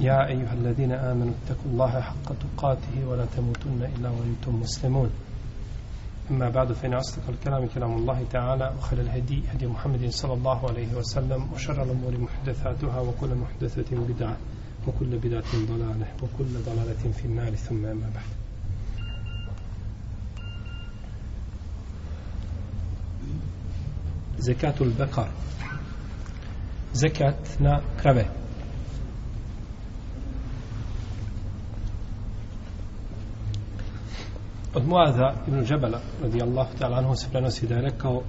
يا أيها الذين آمنوا اتقوا الله حق تقاته ولا تموتن إلا وأنتم مسلمون. أما بعد فإن أصدق الكلام كلام الله تعالى وخير الهدي هدي محمد صلى الله عليه وسلم وشر الأمور محدثاتها وكل محدثة بدعة وكل بدعة ضلالة وكل ضلالة في النار. ثم أما بعد. زكاة البقر. زكاة نا كربه Od Muaza ibn Džebela, radijallahu ta'ala anhu, se prenosi da je rekao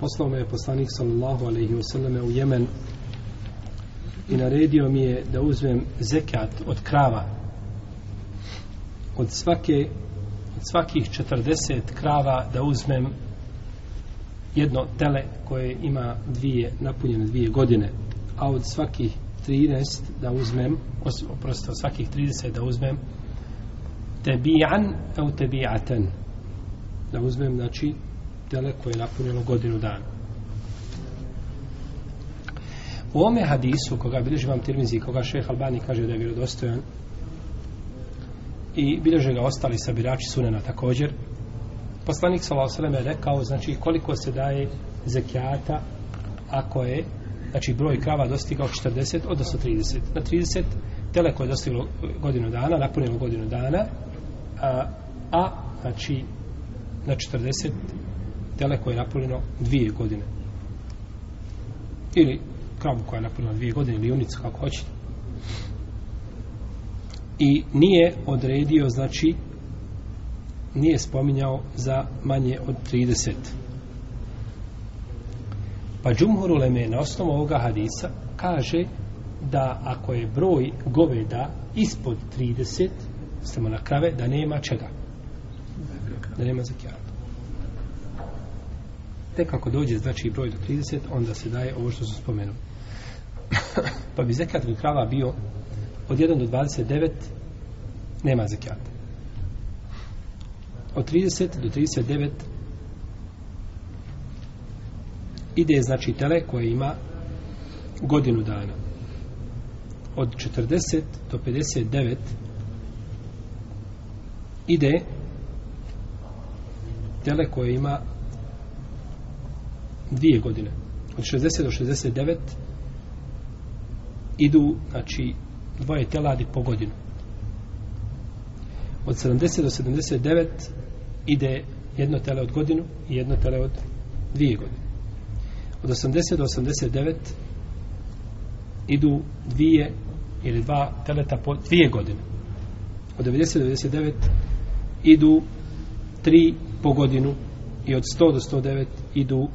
poslao me je poslanik sallallahu alaihi wasallame u Jemen i naredio mi je da uzmem zekat od krava. Od svake od svakih 40 krava da uzmem jedno tele koje ima dvije napunjene dvije godine a od svakih 13 da uzmem oprosto svakih 30 da uzmem tebijan au tebijaten da uzmem znači tele koje je napunjeno godinu dana u ome hadisu koga bilježi vam tirmizi koga šeh Albani kaže da je vjerodostojan i bilježe ga ostali sabirači sunena također poslanik s.a.v. je rekao znači koliko se daje zekijata ako je znači broj krava dostigao 40 odnosno 30 na 30 tele koje je dostiglo godinu dana napunjeno godinu dana a, a znači na 40 tele koje je napunjeno dvije godine. Ili kravu koja je napunjena dvije godine ili junicu kako hoćete. I nije odredio znači nije spominjao za manje od 30 pa Džumhur Uleme na osnovu ovoga hadisa kaže da ako je broj goveda ispod 30 stemo na krave, da nema čega. Da nema zekijata. Tek ako dođe znači broj do 30, onda se daje ovo što su spomenuli. pa bi zakijat kod krava bio od 1 do 29 nema zekijata. Od 30 do 39 ide znači tele koje ima godinu dana. Od 40 do 59 ide tele koje ima dvije godine. Od 60 do 69 idu znači dvoje teladi po godinu. Od 70 do 79 ide jedno tele od godinu i jedno tele od dvije godine. Od 80 do 89 idu dvije ili dva teleta po dvije godine. Od 90 do 99 idu tri po godinu i od 100 do 109 idu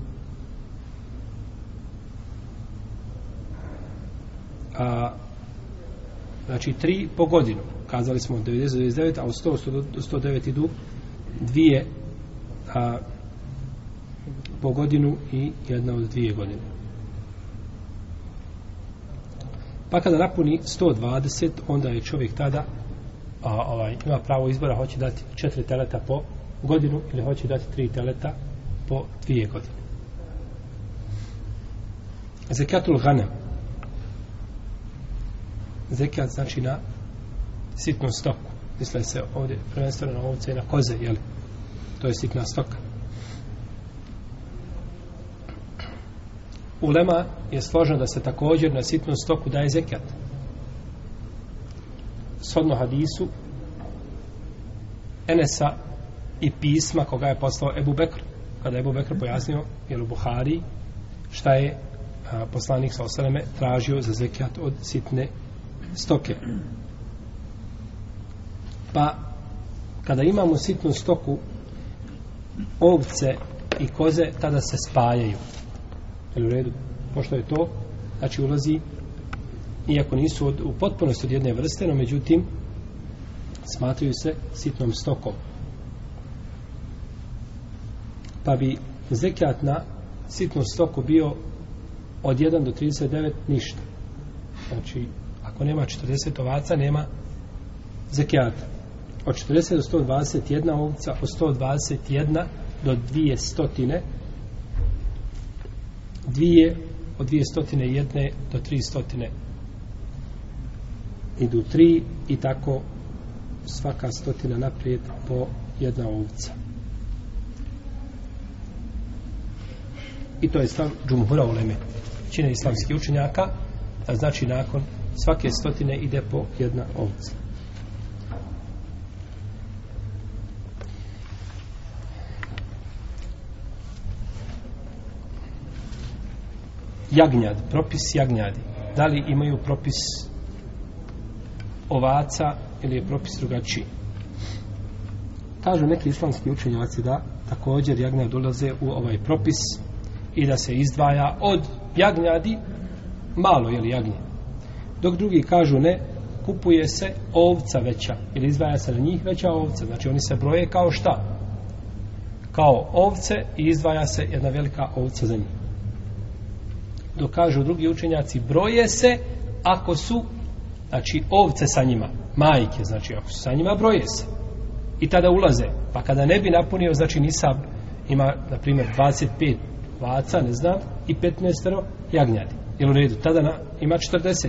a, znači tri po godinu. Kazali smo od 90 do 99 a od 100 do 109 idu dvije a, po godinu i jedna od dvije godine. Pa kada napuni 120 onda je čovjek tada a, ovaj, ima pravo izbora, hoće dati četiri teleta po godinu ili hoće dati tri teleta po dvije godine. Zekatul ghanem. Zekat znači na sitnu stoku. Misle se ovdje prvenstveno na ovce i na koze, jel? To je sitna stoka. Ulema je složeno da se također na sitnu stoku daje zekat shodno hadisu Enesa i pisma koga je poslao Ebu Bekr. Kada je Ebu Bekr pojasnio jel u Buhari šta je a, poslanik sa osaleme tražio za zekijat od sitne stoke. Pa kada imamo sitnu stoku ovce i koze tada se spajaju. Jel u redu? Pošto je to znači ulazi iako nisu od, u potpunosti od jedne vrste, no međutim smatraju se sitnom stokom. Pa bi zekijat na sitnu stoku bio od 1 do 39 ništa. Znači, ako nema 40 ovaca, nema zekijata. Od 40 do 121 ovca, od 121 do 200 dvije od dvije stotine jedne do tri stotine idu tri i tako svaka stotina naprijed po jedna ovca i to je stav džumhura uleme. Čine islamskih učenjaka a znači nakon svake stotine ide po jedna ovca jagnjad, propis jagnjadi. Da li imaju propis ovaca ili je propis drugačiji? Kažu neki islamski učenjaci da također jagnja dolaze u ovaj propis i da se izdvaja od jagnjadi malo, je li jagnje? Dok drugi kažu ne, kupuje se ovca veća ili izdvaja se na njih veća ovca. Znači oni se broje kao šta? Kao ovce i izdvaja se jedna velika ovca za njih dok kažu drugi učenjaci broje se ako su znači ovce sa njima majke znači ako su sa njima broje se. I tada ulaze. Pa kada ne bi napunio znači nisab ima na primjer 25 vaca ne znam i 15 jagnjadi. Jel u redu? Tada na, ima 40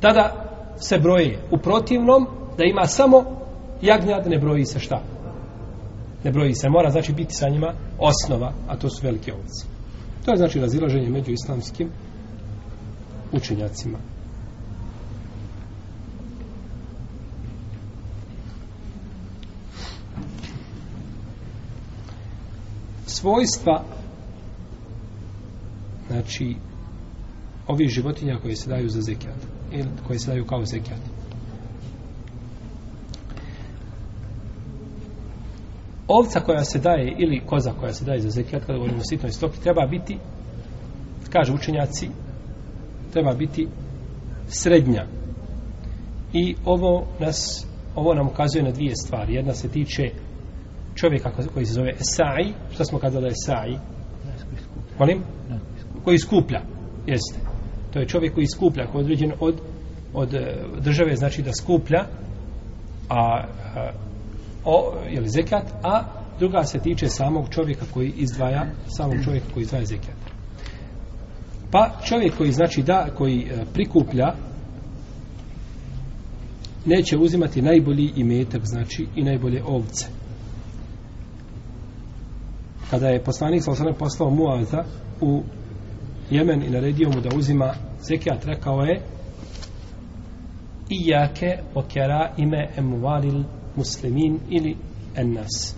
tada se broje. U protivnom da ima samo jagnjad ne broji se šta? Ne broji se. Mora znači biti sa njima osnova a to su velike ovce To je znači razilaženje među islamskim učenjacima. Svojstva znači ovih životinja koje se daju za zekijat ili koje se daju kao zekijat. Ovca koja se daje ili koza koja se daje za zekijat kada govorimo o sitnoj stoki treba biti kaže učenjaci treba biti srednja. I ovo nas ovo nam ukazuje na dvije stvari. Jedna se tiče čovjeka koji se zove Esai. Šta smo kazali Esai? Molim? Koji skuplja. Jeste. To je čovjek koji skuplja, koji je određen od, od e, države, znači da skuplja a, a o, je li zekat, a druga se tiče samog čovjeka koji izdvaja samog čovjeka koji izdvaja zekat. Pa čovjek koji znači da, koji e, prikuplja neće uzimati najbolji imetak, znači i najbolje ovce kada je poslanik sa osanem poslao Muaza u Jemen i naredio mu da uzima zekijat, rekao je Ijake okera ime emuvalil muslimin ili ennas.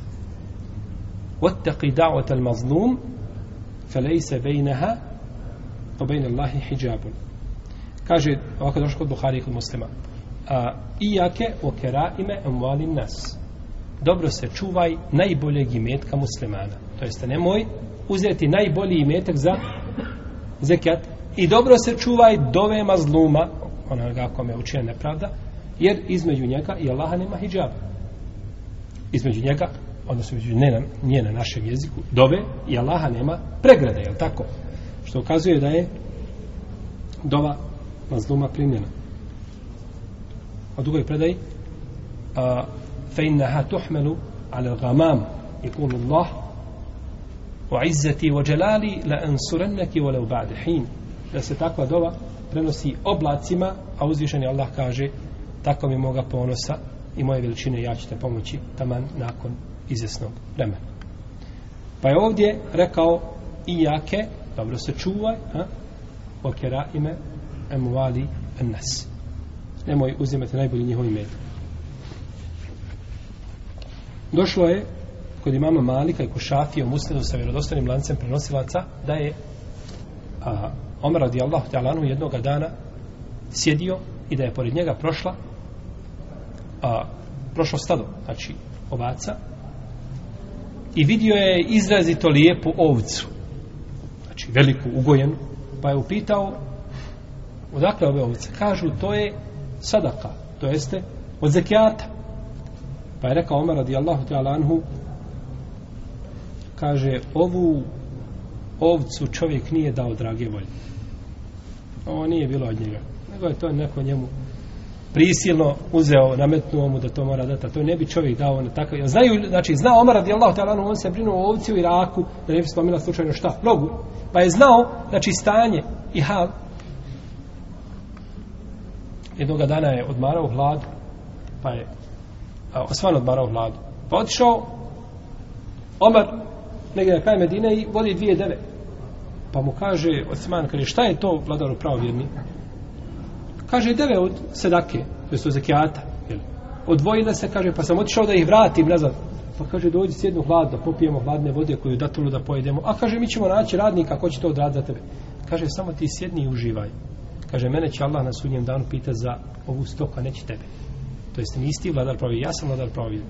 Wattaqi da'wat al-mazlum fa laysa bainaha wa bain hijabun. Kaže ovako došlo kod Buhari kod Muslima. A iyake wa kara'ime amwal nas. Dobro se čuvaj najboljeg imetka muslimana to jeste nemoj uzeti najbolji imetak za zekijat. I dobro se čuvaj dove mazluma onoga kome je učinjena nepravda jer između njega i Allaha nema hijab. Između njega odnosno između ne na, nije na našem jeziku dove i Allaha nema pregrade, je tako? što ukazuje da je dova mazluma primljena. A drugoj predaj a, fe innaha tuhmelu ala gamam wa izzati wa jalali la ansurannaki wa law ba'd hin. Da se takva dova prenosi oblacima a uzvišeni Allah kaže tako mi moga ponosa i moje veličine ja ću te pomoći taman nakon izvesnog vremena. Pa je ovdje rekao i jake dobro se čuvaj ha okera ime emuali ennas nemoj uzimati najbolji njihovi med došlo je kod imama Malika i Kušafija u muslimu sa vjerodostanim lancem prenosilaca da je a, Omer radijallahu ta'alanu jednog dana sjedio i da je pored njega prošla a, prošlo stado znači ovaca i vidio je izrazito lijepu ovcu znači veliku ugojenu, pa je upitao odakle ove ovce? Kažu, to je sadaka, to jeste od zekijata. Pa je rekao Omer radijallahu ta'ala anhu, kaže, ovu ovcu čovjek nije dao drage volje. Ovo nije bilo od njega. Nego je to neko njemu prisilno uzeo, nametnuo mu da to mora dati. A to ne bi čovjek dao na takav. Znaju, znači, zna Omar radijallahu ta'ala on se brinuo o ovci u Iraku, da ne bi spomila slučajno šta? Nogu. Pa je znao, znači, stanje i hal. Jednoga dana je odmarao u hladu, pa je osvan odmarao u hladu. Pa otišao Omar negdje na kraj Medine i vodi dvije deve. Pa mu kaže Osman, kaže, šta je to vladaru pravovjerni? Kaže, deve od sedake, to je zekijata. Jel? Odvojile se, kaže, pa sam otišao da ih vratim nazad. Pa kaže, dođi s jednu hladno, popijemo hladne vode koju datulu da pojedemo. A kaže, mi ćemo naći radnika, ko će to odraditi za tebe? Kaže, samo ti sjedni i uživaj. Kaže, mene će Allah na sudnjem danu pita za ovu stoku, a neće tebe. To jest, nisi ti vladar pravi, ja sam vladar pravi.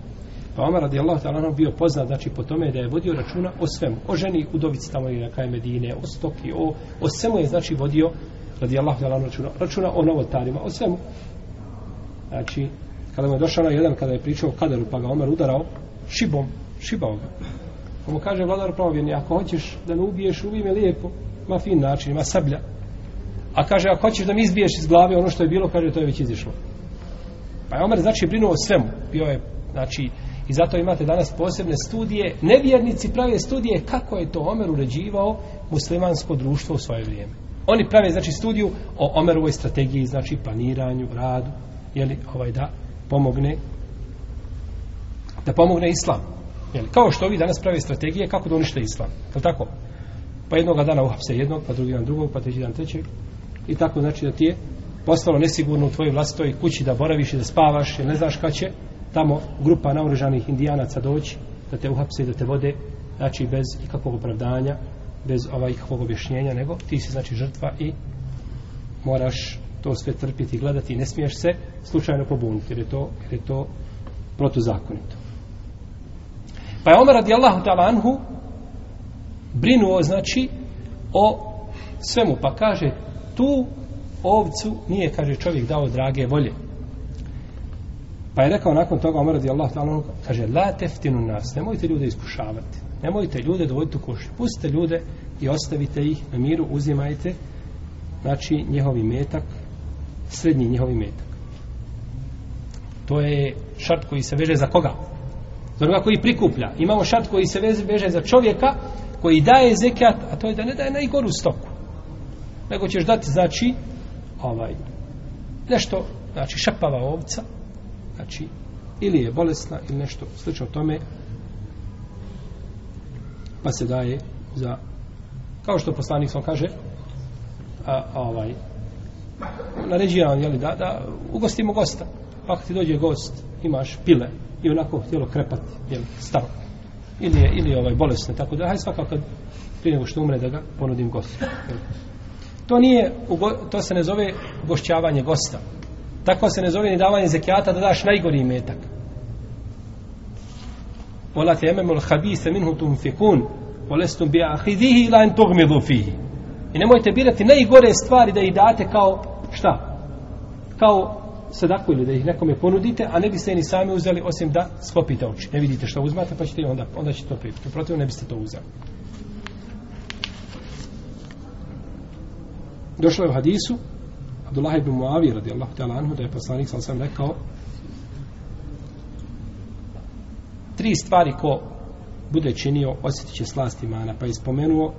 Pa Omar radijallahu ta'ala bio poznat znači po tome da je vodio računa o svemu, o ženi udovici tamo i na kraju Medine, o stoki, o, o svemu je znači vodio radijallahu ta'ala računa, računa o novotarima, o svemu. Znači, kada mu je došao na jedan, kada je pričao o kaderu, pa ga Omar udarao šibom, šibao ga. Pa mu kaže vladar pravovjerni, ako hoćeš da me ubiješ, ubij me lijepo, ma fin način, ma sablja. A kaže, ako hoćeš da mi izbiješ iz glave ono što je bilo, kaže, to je već izišlo. Pa je Omer, znači, brinuo o svemu. Bio je, znači, I zato imate danas posebne studije. Nevjernici prave studije kako je to Omer uređivao muslimansko društvo u svoje vrijeme. Oni prave znači studiju o Omerovoj strategiji, znači planiranju, radu, jeli, ovaj da pomogne da pomogne islam. Jeli, kao što ovi danas prave strategije kako da unište islam. Je tako? Pa jednoga dana uhapse jednog, pa drugi dan drugog, pa treći dan trećeg. I tako znači da ti je postalo nesigurno u tvojoj vlastitoj kući da boraviš i da spavaš, jer ne znaš kada će tamo grupa naoružanih indijanaca doći da te uhapse da te vode znači bez ikakvog opravdanja bez ovaj ikakvog objašnjenja nego ti si znači žrtva i moraš to sve trpiti i gledati. I ne smiješ se slučajno pobuniti jer je to, jer je to protuzakonito. Pa je Omer radijallahu ta'ala anhu brinuo znači o svemu pa kaže tu ovcu nije kaže čovjek dao drage volje. Pa je rekao nakon toga Omer radijallahu Allah ta'ala, kaže, la teftinu nas, nemojte ljude iskušavati, nemojte ljude dovoditi u kušnju, pustite ljude i ostavite ih na miru, uzimajte, znači, njihovi metak, srednji njihovi metak. To je šart koji se veže za koga? Za onoga koji prikuplja. Imamo šart koji se veže za čovjeka koji daje zekat, a to je da ne daje najgoru stoku. Nego ćeš dati, znači, ovaj, nešto, znači, šapava ovca, znači ili je bolesna ili nešto slično tome pa se daje za kao što poslanik sam kaže a, a ovaj naređuje nam jeli, da, da ugostimo gosta. Pa kad ti dođe gost imaš pile i onako htjelo krepati jeli, staro ili je ili je ovaj bolesno tako da hajde svakako kad prije nego što umre da ga ponudim gostu jeli. to nije to se ne zove gošćavanje gosta. Tako se ne zove ni davanje zekijata da daš najgori metak. Ola te ememul habise minhu tum fikun, olestum bi ahidihi ila en tugmidu fihi. I nemojte birati najgore stvari da ih date kao šta? Kao sadaku ili da ih nekome ponudite, a ne biste ni sami uzeli osim da sklopite oči. Ne vidite što uzmate, pa ćete onda, onda ćete to pripiti. Protiv ne biste to uzeli. Došlo je u hadisu, Abdullah ibn Muavi radijallahu ta'ala anhu da je poslanik sam sam rekao tri stvari ko bude činio osjetit će slast imana. Pa je spomenuo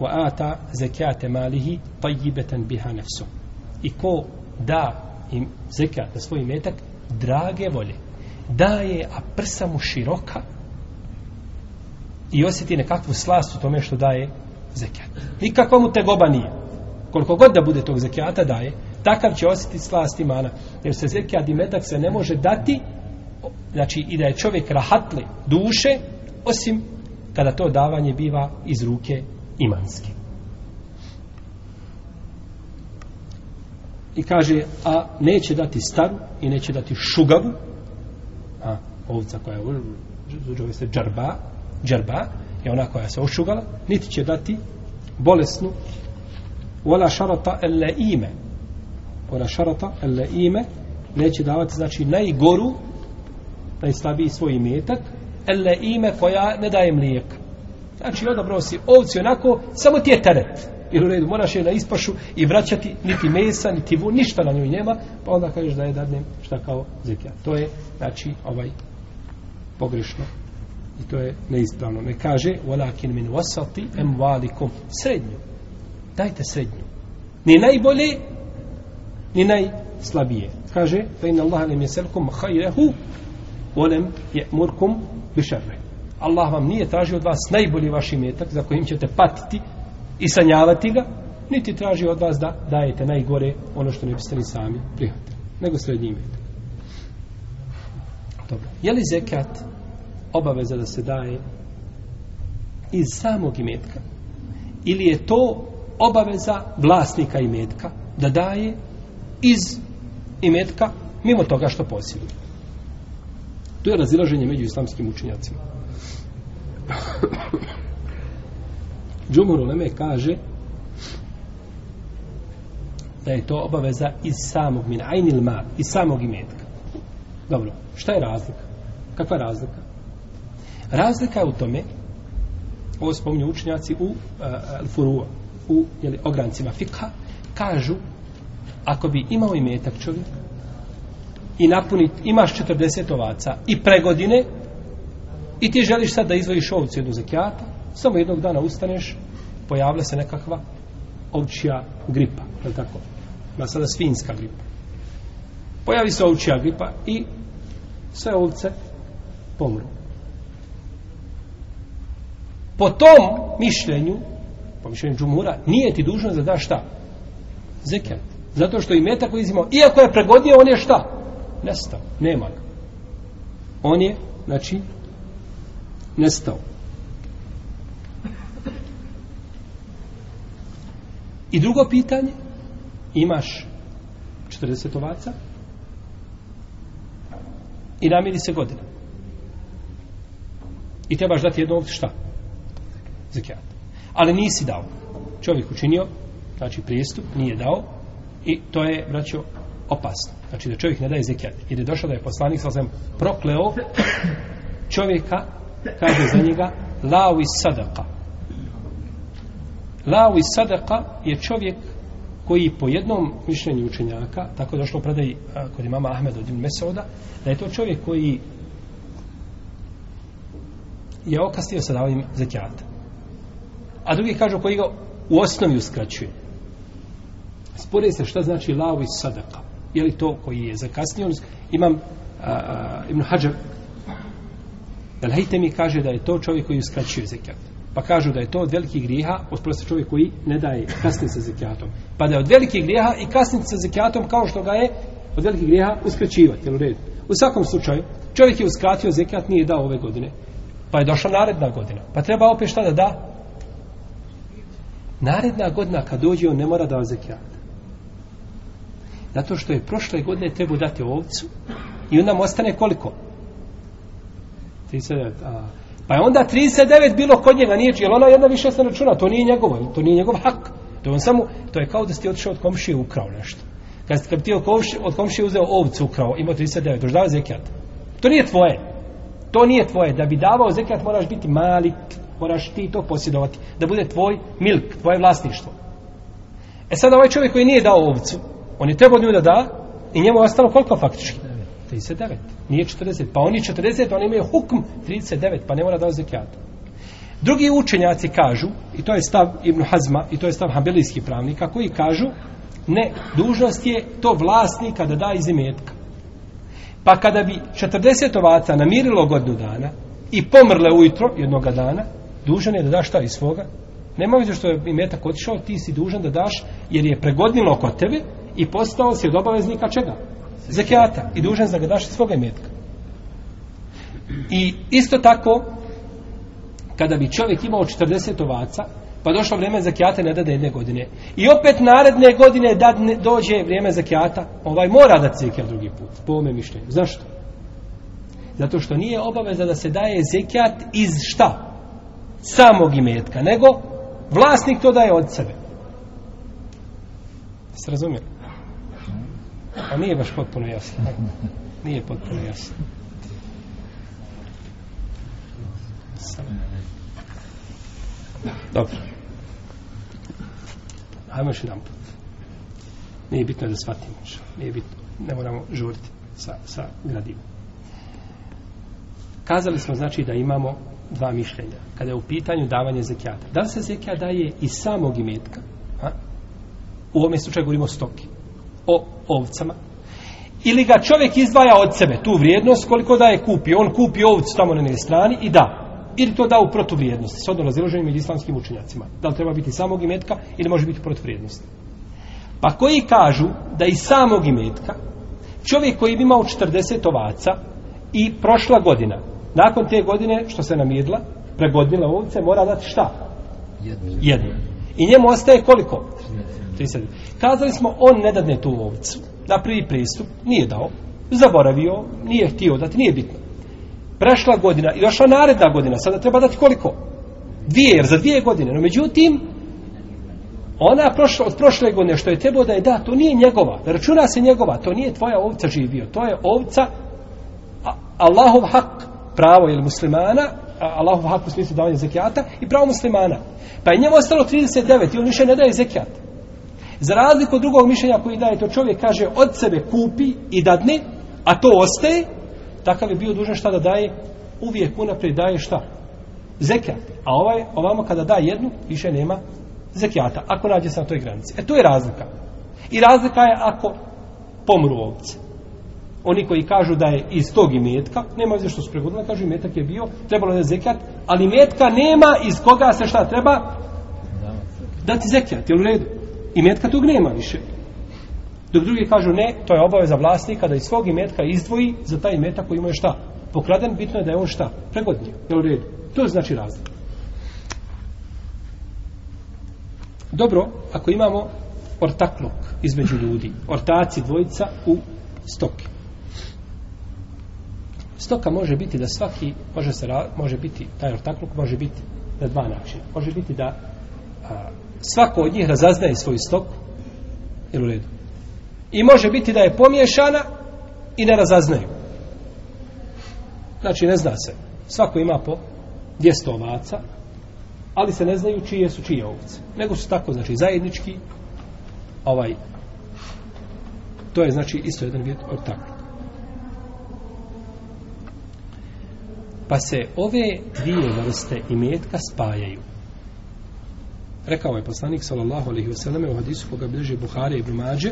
wa ata zekate malihi tajibetan biha nefsu i ko da im zekat na svoj metak drage volje daje a prsa mu široka i osjeti nekakvu slast u tome što daje zekat nikakva mu tegoba nije koliko god da bude tog zekijata daje, takav će osjetiti slast imana. Jer se zekijat i metak se ne može dati, znači i da je čovjek rahatli duše, osim kada to davanje biva iz ruke imanske. I kaže, a neće dati staru i neće dati šugavu, a ovca koja je zove se džarba, džarba je ona koja se ošugala, niti će dati bolesnu wala sharata al-laime wala sharata al-laime neće davati znači najgoru najslabiji svoj imetak, ele ime koja ne daje mlijeka. Znači, odabrao si ovci onako, samo ti je teret. Jer u redu, moraš je na ispašu i vraćati niti mesa, niti vu, ništa na njoj nema, pa onda kažeš da je dadnem šta kao zekija. To je, znači, ovaj, pogrešno. I to je neispravno. Ne kaže, walakin min wasati emvalikum. Srednju. Dajte srednju. Ni najbolje, ni najslabije. Kaže, fe inna Allah lam jeselkum khayrahu wa je ya'murkum bi. Allah vam nije tražio od vas najbolji vaš imetak za kojim ćete patiti i sanjavati ga, niti traži od vas da dajete najgore ono što ne biste ni sami prihvatili, nego srednji imetak. Dobro. Je li zekat obaveza da se daje iz samog imetka? Ili je to obaveza vlasnika imetka da daje iz imetka mimo toga što posjeduje? To je razilaženje među islamskim učinjacima. Džumhur Uleme kaže da je to obaveza iz samog min ajnil ma, iz samog imetka. Dobro, šta je razlika? Kakva je razlika? Razlika je u tome, ovo spominju učenjaci u eh, eh, uh, furua, u jeli, ograncima fikha, kažu, ako bi imao imetak čovjek i napunit, imaš 40 ovaca i pregodine i ti želiš sad da izvojiš ovcu jednu zekijata, samo jednog dana ustaneš, pojavlja se nekakva ovčija gripa, je tako? Ima sada svinska gripa. Pojavi se ovčija gripa i sve ovce pomru. Po tom mišljenju, po mišljenju džumura, nije ti dužno da daš šta? Zekijat. Zato što i metak koji izimao, iako je pregodio, on je šta? Nestao. Nema ga. On je, znači, nestao. I drugo pitanje, imaš 40 ovaca i namiri se godina. I trebaš dati jednu ovcu šta? Zekijat. Ali nisi dao. Čovjek učinio, znači prijestup, nije dao i to je, braćo, opasno. Znači da čovjek ne daje zekijat. Jer je došao da je poslanik, sam prokleo čovjeka, kaže za njega, lavi sadaka. Lavi sadaka je čovjek koji po jednom mišljenju učenjaka, tako je došlo u predaj kod imama Ahmeda od Ibn Mesoda, da je to čovjek koji je okastio sa davanjem zekijata. A drugi kažu koji ga u osnovi uskraćuje. Spore se šta znači lavi sadaka. Je li to koji je zakasnio? Imam a, a, Ibn Hajar El mi kaže da je to čovjek koji uskraćuje zekijat. Pa kažu da je to od velikih grijeha, ospravo se čovjek koji ne daje kasni sa zekijatom. Pa da je od velikih grijeha i kasni sa zekijatom kao što ga je od velikih grijeha uskraćivati. Jel u redu? U svakom slučaju, čovjek je uskratio zekijat, nije dao ove godine. Pa je došla naredna godina. Pa treba opet šta da da? Naredna godina kad dođe on ne mora da zekijat. Zato što je prošle godine treba dati ovcu i onda mu ostane koliko? 39. A, pa je onda 39 bilo kod njega, nije jer ona jedna više se računa, to nije njegovo, to nije njegov hak. To, on samo, to je kao da si ti otišao od komšije i ukrao nešto. Kad, kad ti od komšije, od komšije uzeo ovcu ukrao, imao 39, doš dao zekijat. To nije tvoje. To nije tvoje. Da bi davao zekijat moraš biti malik, moraš ti to posjedovati. Da bude tvoj milk, tvoje vlasništvo. E sad ovaj čovjek koji nije dao ovcu, on je trebao nju da da i njemu je ostalo koliko faktički? 39. Nije 40. Pa oni 40, oni imaju hukm 39, pa ne mora da zekijata. Drugi učenjaci kažu, i to je stav Ibn Hazma, i to je stav hambelijskih pravnika, koji kažu, ne, dužnost je to vlasnika da da iz imetka. Pa kada bi 40 ovaca namirilo godinu dana i pomrle ujutro jednog dana, dužan je da daš šta iz svoga. Nema veze što je imetak otišao, ti si dužan da daš, jer je pregodnilo kod tebe i postao si od obaveznika čega? Zekijata. I dužan za ga daš iz svoga imetka. I isto tako, kada bi čovjek imao 40 ovaca, pa došlo vrijeme zakijata ne dade jedne godine. I opet naredne godine da dođe vrijeme zakijata, ovaj mora da zekijat drugi put, po ovome mišljenju. Zašto? Zato što nije obaveza da se daje zekijat iz šta? samog imetka, nego vlasnik to daje od sebe. Se razumije? A nije baš potpuno jasno. Nije potpuno jasno. Dobro. Ajmo još jedan put. Nije bitno da shvatimo. Nije bitno. Ne moramo žuriti sa, sa gradivom. Kazali smo znači da imamo dva mišljenja. Kada je u pitanju davanje zekijata. Da li se zekijat daje iz samog imetka? Ha? U ovome slučaju govorimo o stoki. O ovcama. Ili ga čovjek izdvaja od sebe tu vrijednost koliko da je kupi. On kupi ovcu tamo na strani i da. Ili to da u protuvrijednosti. S odno raziloženim među islamskim učenjacima. Da li treba biti samog imetka ili može biti protuvrijednosti. Pa koji kažu da iz samog imetka čovjek koji bi imao 40 ovaca i prošla godina nakon te godine što se namirila pregodnila ovce mora dati šta? jednu i njemu ostaje koliko? 30. kazali smo on ne dadne tu ovcu na prvi pristup nije dao zaboravio, nije htio dati nije bitno prešla godina i došla naredna godina sada treba dati koliko? dvije, jer za dvije godine no međutim ona prošla, od prošle godine što je trebao da je da, to nije njegova. Računa se njegova, to nije tvoja ovca živio. To je ovca Allahov hak, pravo je muslimana, Allahov hak u smislu davanja zekijata i pravo muslimana. Pa je njemu ostalo 39 i on više ne daje zekijat. Za razliku od drugog mišljenja koji daje to čovjek kaže od sebe kupi i dadne, a to ostaje, takav je bio dužan šta da daje, uvijek unaprijed daje šta? Zekijat. A ovaj, ovamo kada da jednu, više nema zekijata, ako nađe se na toj granici. E, tu je razlika. I razlika je ako pomru ovce. Oni koji kažu da je iz tog imetka, nema veze što su pregodili, kažu imetak je bio, trebalo je zekat, ali imetka nema iz koga se šta treba dati zekat, jel u redu? Imetka tog nema više. Dok drugi kažu ne, to je obaveza vlasnika da iz svog imetka izdvoji za taj imetak koji ima je šta? Pokraden, bitno je da je on šta? Pregodnije, jel u redu? To znači razlika. Dobro, ako imamo ortakluk između ljudi, ortaci dvojica u stoki. Stoka može biti da svaki, može, se, može biti, taj ortakluk može biti na dva načina. Može biti da a, svako od njih razaznaje svoju stoku, ili u redu. I može biti da je pomiješana i ne razaznaju. Znači, ne zna se. Svako ima po 200 ovaca, ali se ne znaju čije su čije ovce. Nego su tako, znači, zajednički, ovaj, to je, znači, isto jedan vid ortakluk. Pa se ove dvije vrste imetka spajaju. Rekao je poslanik, sallallahu alaihi wasallam, u hadisu koga bliže Buhari i Brumađe,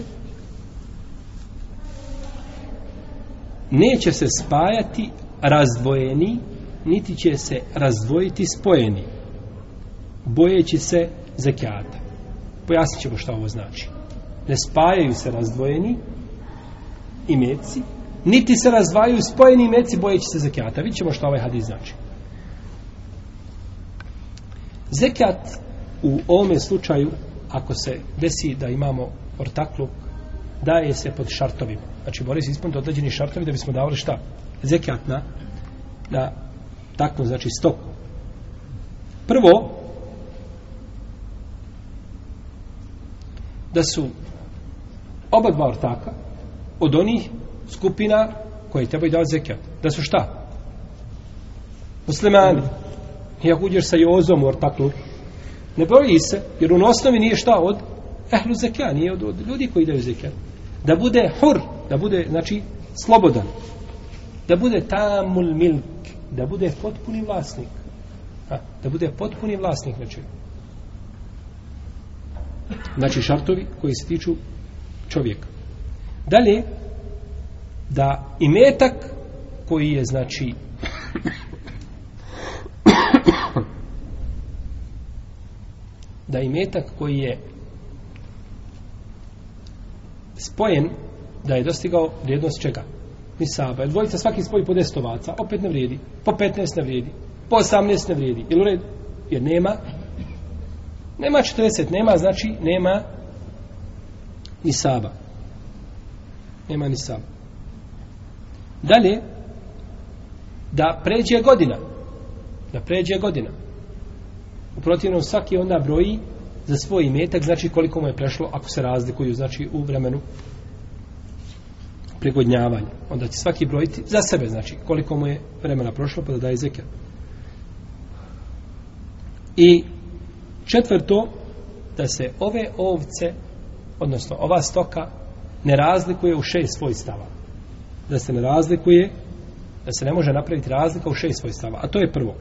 neće se spajati razdvojeni, niti će se razdvojiti spojeni bojeći se zekijata. Pojasnit ćemo šta ovo znači. Ne spajaju se razdvojeni imeci, niti se razdvajaju spojeni meci bojeći se zekijata. Vidjet ćemo što ovaj hadis znači. Zekijat u ovome slučaju, ako se desi da imamo ortakluk, daje se pod šartovima. Znači, moraju se ispuniti određeni šartovi da bismo davali šta? Zekijat na, na takvu, znači, stoku. Prvo, da su oba dva ortaka od onih skupina koje trebaju dati zekijat. Da su šta? Muslimani. I ako uđeš sa Jozom u ortaklu, ne broji se, jer u osnovi nije šta od ehlu zekijat, nije od, od ljudi koji daju zekijat. Da bude hur, da bude, znači, slobodan. Da bude tamul milk, da bude potpuni vlasnik. A, da bude potpuni vlasnik, znači, znači šartovi koji se tiču čovjeka. Dalje, da i metak koji je znači da i metak koji je spojen da je dostigao vrijednost čega? Nisaba. Dvojica svaki spoji po 10 ovaca, opet ne vrijedi. Po 15 ne vrijedi. Po 18 ne vrijedi. Jel u redu? Jer nema Nema 40, nema, znači, nema ni saba. Nema ni saba. Dalje, da pređe godina. Da pređe godina. U protivnom, svaki onda broji za svoj imetak, znači koliko mu je prešlo, ako se razlikuju, znači u vremenu pregodnjavanja. Onda će svaki brojiti za sebe, znači koliko mu je vremena prošlo, pa da daje zekijat. I Četvrto, da se ove ovce, odnosno ova stoka, ne razlikuje u šest svojstava. Da se ne razlikuje, da se ne može napraviti razlika u šest svojstava. A to je prvo.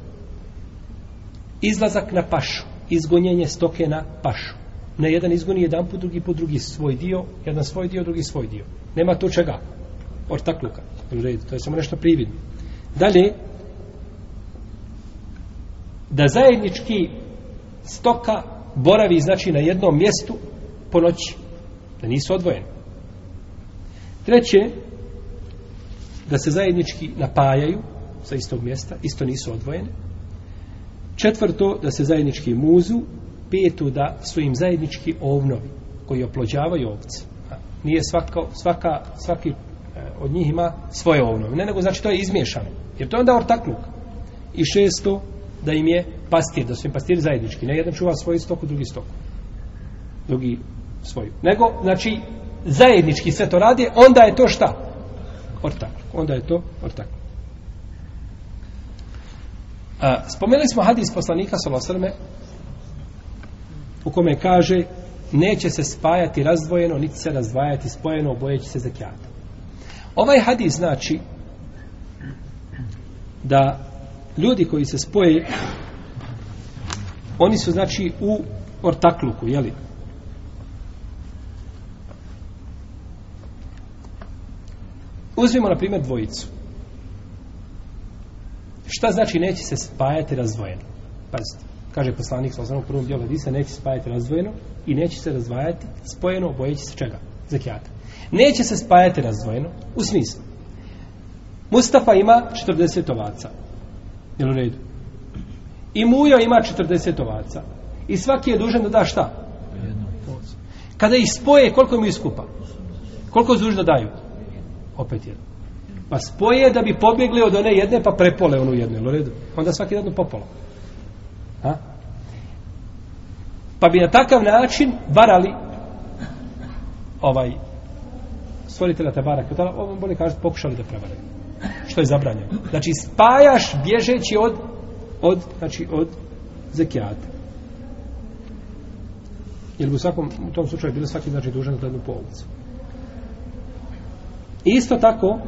Izlazak na pašu, izgonjenje stoke na pašu. Ne jedan izgoni jedan put, drugi put, drugi svoj dio, jedan svoj dio, drugi svoj dio. Nema tu čega. Ortakluka. To je samo nešto prividno. Dalje, da zajednički stoka boravi znači na jednom mjestu po noći. Da nisu odvojeni. Treće, da se zajednički napajaju sa istog mjesta, isto nisu odvojene. Četvrto, da se zajednički muzu. Peto, da su im zajednički ovnovi koji oplođavaju ovce. Nije svaka, svaka, svaki e, od njih ima svoje ovnove. Ne, nego znači to je izmiješano. Jer to je onda ortakluk. I šesto, da im je pastir, da su im pastiri zajednički. Ne jedan čuva svoju stoku, drugi stoku. Drugi svoju. Nego, znači, zajednički sve to radi, onda je to šta? Ortakluk. Onda je to ortak. A, spomenuli smo hadis poslanika Salosrme u kome kaže neće se spajati razdvojeno, niti se razdvajati spojeno, obojeći se zekijata. Ovaj hadis znači da ljudi koji se spoje oni su znači u ortakluku, jeli? Uzmimo, na primjer, dvojicu. Šta znači neće se spajati razdvojeno? Pazite, kaže poslanik sa u prvom dijelu hadisa, neće se spajati razdvojeno i neće se razdvajati spojeno, bojeći se čega? Zakijata. Neće se spajati razdvojeno u smislu. Mustafa ima 40 ovaca. Jel u redu? I Mujo ima 40 ovaca. I svaki je dužan da da šta? Kada ih spoje, koliko mi iskupa? Koliko su da daju? Opet jedno. Pa spoje da bi pobjegli od one jedne, pa prepole onu jednu, jel u redu? Onda svaki jedno popolo. A? Pa bi na takav način varali ovaj stvoritelja Tabara, kada ovo bolje kažete, pokušali da prevaraju. Što je zabranjeno. Znači, spajaš bježeći od od, znači, od zekijata. Jer u svakom, u tom slučaju bilo svaki, znači, dužan za jednu I Isto tako,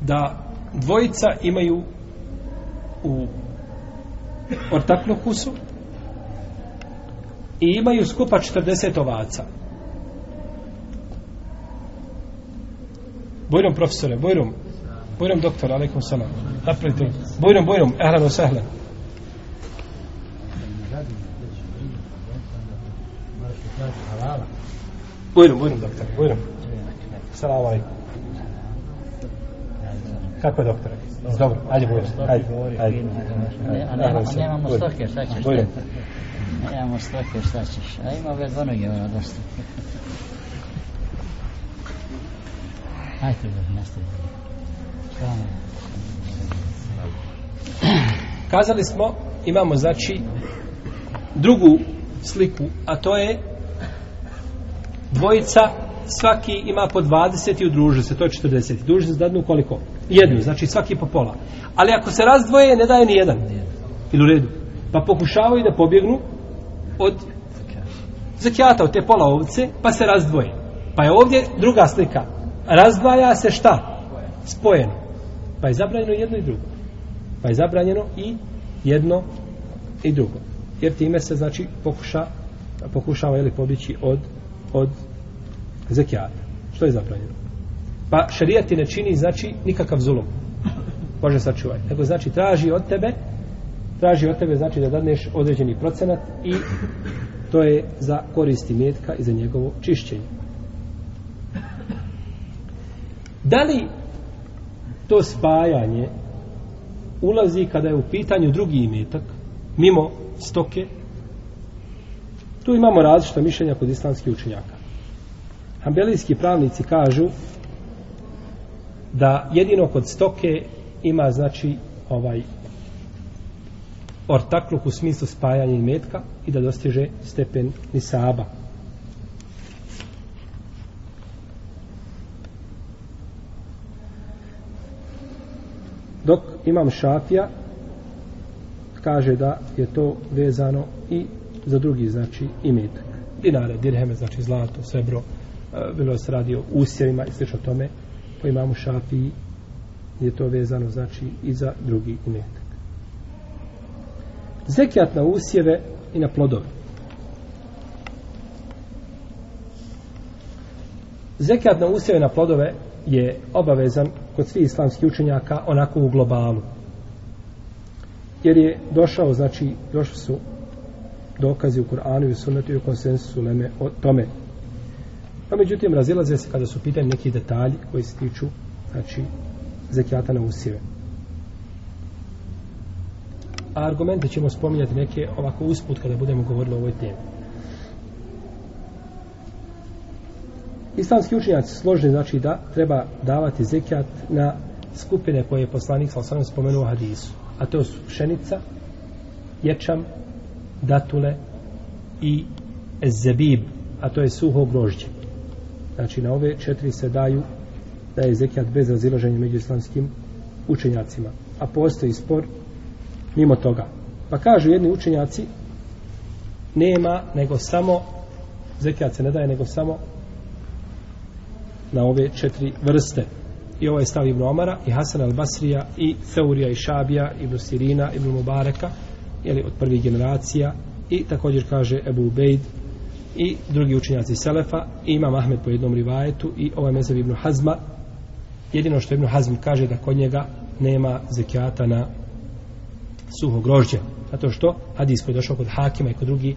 da dvojica imaju u ortaklukusu i imaju skupa 40 ovaca. Bojrom profesore, Bojrom. Bojrom doktor, alaikum salam. Napravite. Bojrom, Bojrom, ehlan wa sahlan. Bojrom, Bojrom, doktor, Bojrom. Salam alaikum. Kako je doktore? Dobro, ajde Bojrom, ajde. ajde. A nemamo stoke, šta ćeš? Bojrom. Nemamo stoke, šta ćeš? A ima ove dvonoge, ono dosta. Hajde, nastavite. Kazali smo, imamo znači drugu sliku, a to je dvojica, svaki ima po 20 i udruže se, to je 40. Druže se dadnu koliko? Jednu, znači svaki po pola. Ali ako se razdvoje, ne daje ni jedan. Ili u redu. Pa pokušavaju da pobjegnu od zakijata, od te pola ovce, pa se razdvoje. Pa je ovdje druga slika razdvaja se šta? Spojeno. Pa je zabranjeno jedno i drugo. Pa je zabranjeno i jedno i drugo. Jer time se znači pokuša pokušava je li pobići od od zekijata. Što je zabranjeno? Pa šarijat ti ne čini znači nikakav zulum. Bože sačuvaj. Nego znači traži od tebe traži od tebe znači da dadneš određeni procenat i to je za koristi metka i za njegovo čišćenje. Da li to spajanje ulazi kada je u pitanju drugi imetak, mimo stoke, tu imamo različita mišljenja kod islamskih učenjaka. Hambelijski pravnici kažu da jedino kod stoke ima znači ovaj ortakluk u smislu spajanja imetka i da dostiže stepen nisaba. Dok imam šafija kaže da je to vezano i za drugi, znači, imetak. Dinare, dirheme, znači zlato, srebro, e, bilo se radi o usjevima i slično tome, po imamu šafiji je to vezano, znači, i za drugi imetak. Zekijat na usjeve i na plodove. Zekijat na usjeve i na plodove je obavezan kod svih islamskih učenjaka onako u globalu. Jer je došao, znači, došli su dokazi u Kur'anu i sunnetu i u konsensusu leme o tome. No, međutim, razilaze se kada su pitanje neki detalji koji se tiču, znači, zekijata na usjeve. A argumente ćemo spominjati neke ovako usput kada budemo govorili o ovoj temi. Islamski učinjaci složni znači da treba davati zekijat na skupine koje je poslanik sa osam spomenuo u hadisu. A to su pšenica, ječam, datule i zebib, a to je suho grožđe. Znači na ove četiri se daju da je zekijat bez razilaženja među islamskim učenjacima. A postoji spor mimo toga. Pa kažu jedni učenjaci nema nego samo zekijat se ne daje nego samo na ove četiri vrste. I ovo je stav Ibn Omara, i Hasan al-Basrija, i Theurija, i Šabija, Ibn Sirina, Ibn Mubareka, jeli, od prvih generacija, i također kaže Ebu Ubejd, i drugi učinjaci Selefa, i Imam Ahmed po jednom rivajetu, i ovaj mezav Ibn Hazma. Jedino što Ibn Hazm kaže da kod njega nema zekijata na suho grožđe. Zato što hadis koji je došao kod Hakima i kod drugi,